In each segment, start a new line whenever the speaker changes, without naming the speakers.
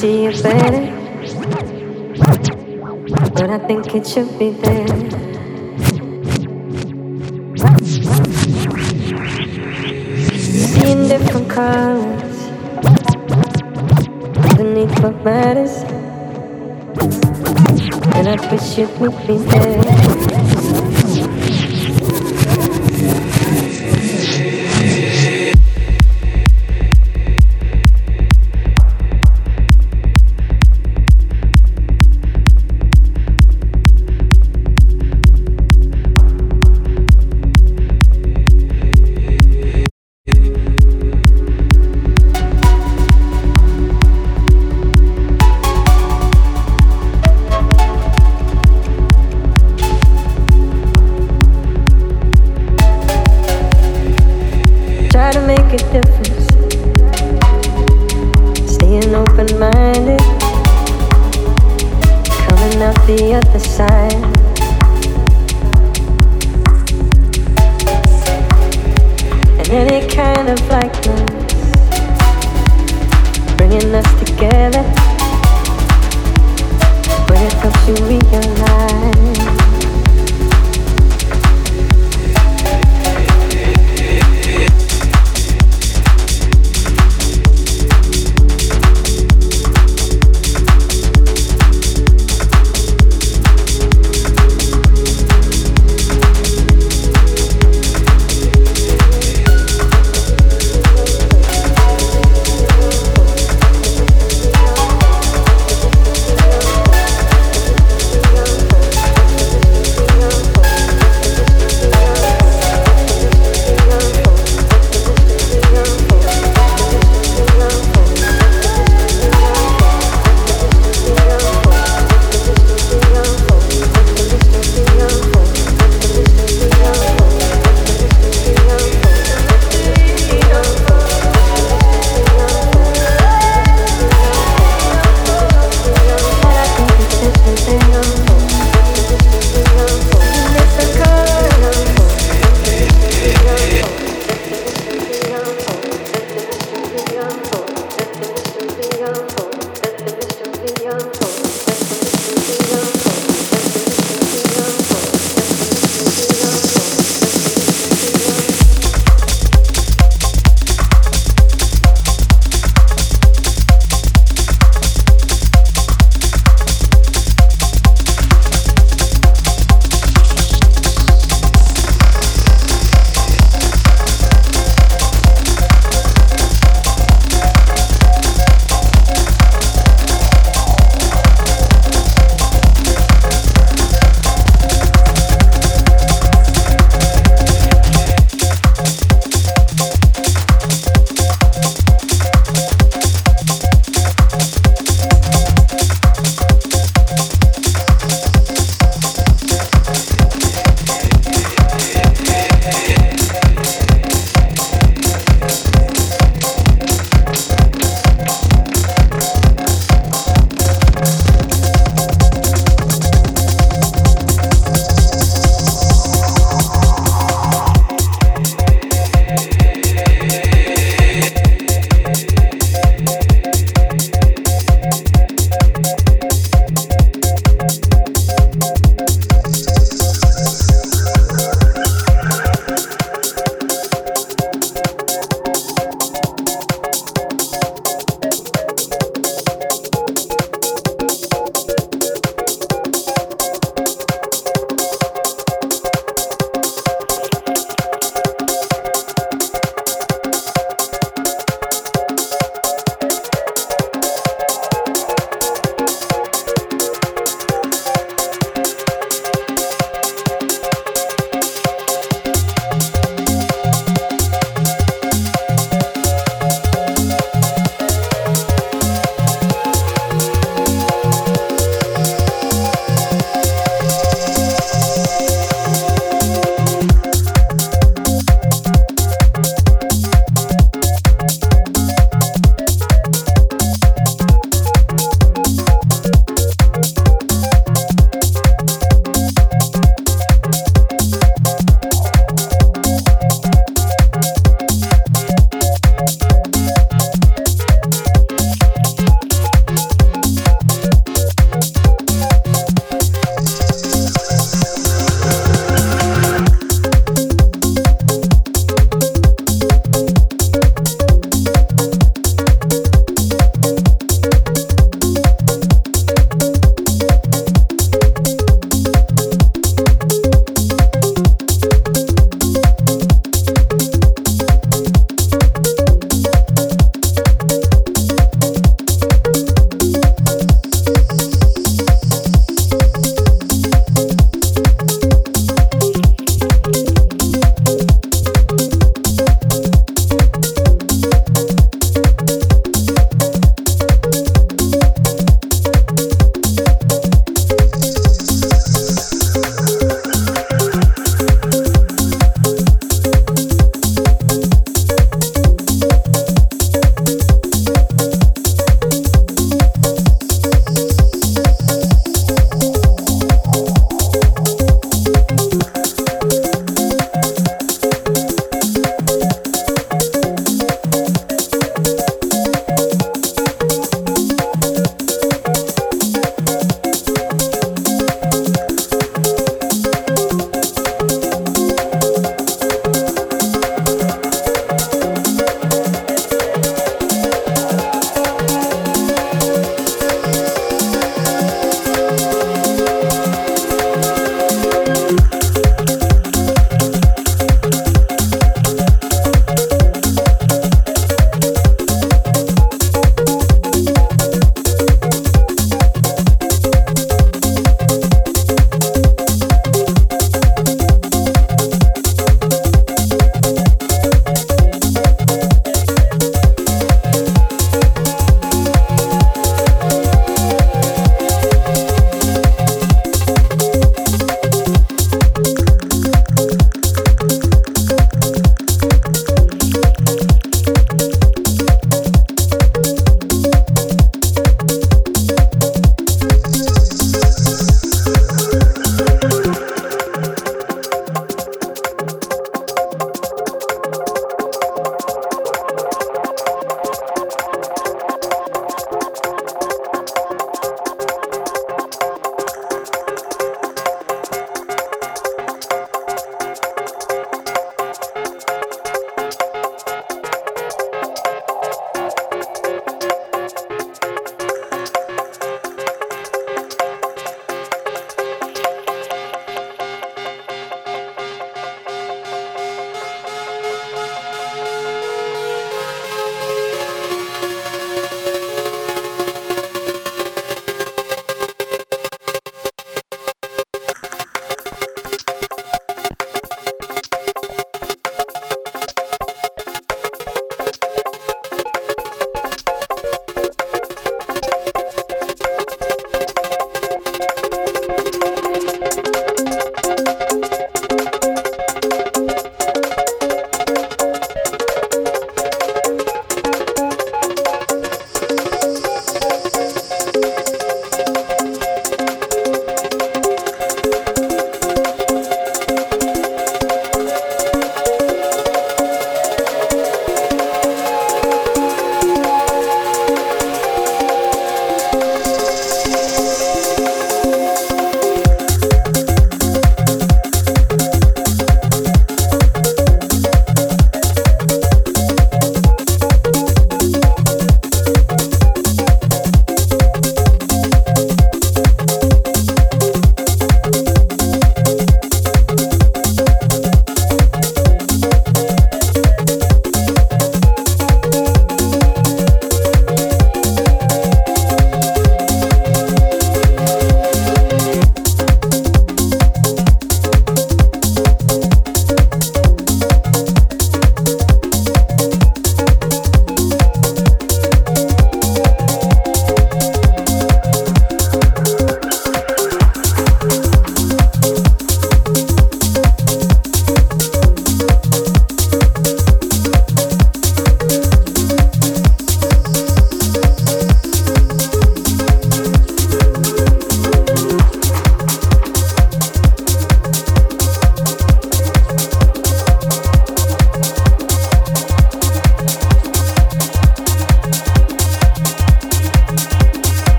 see it better, but I think it should be there. Seeing different colors underneath what matters, and I wish it would be there.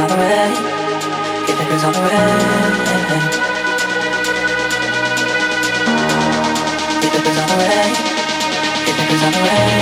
on the way. Get on the way. Get niggas on the way. Get niggas on the way.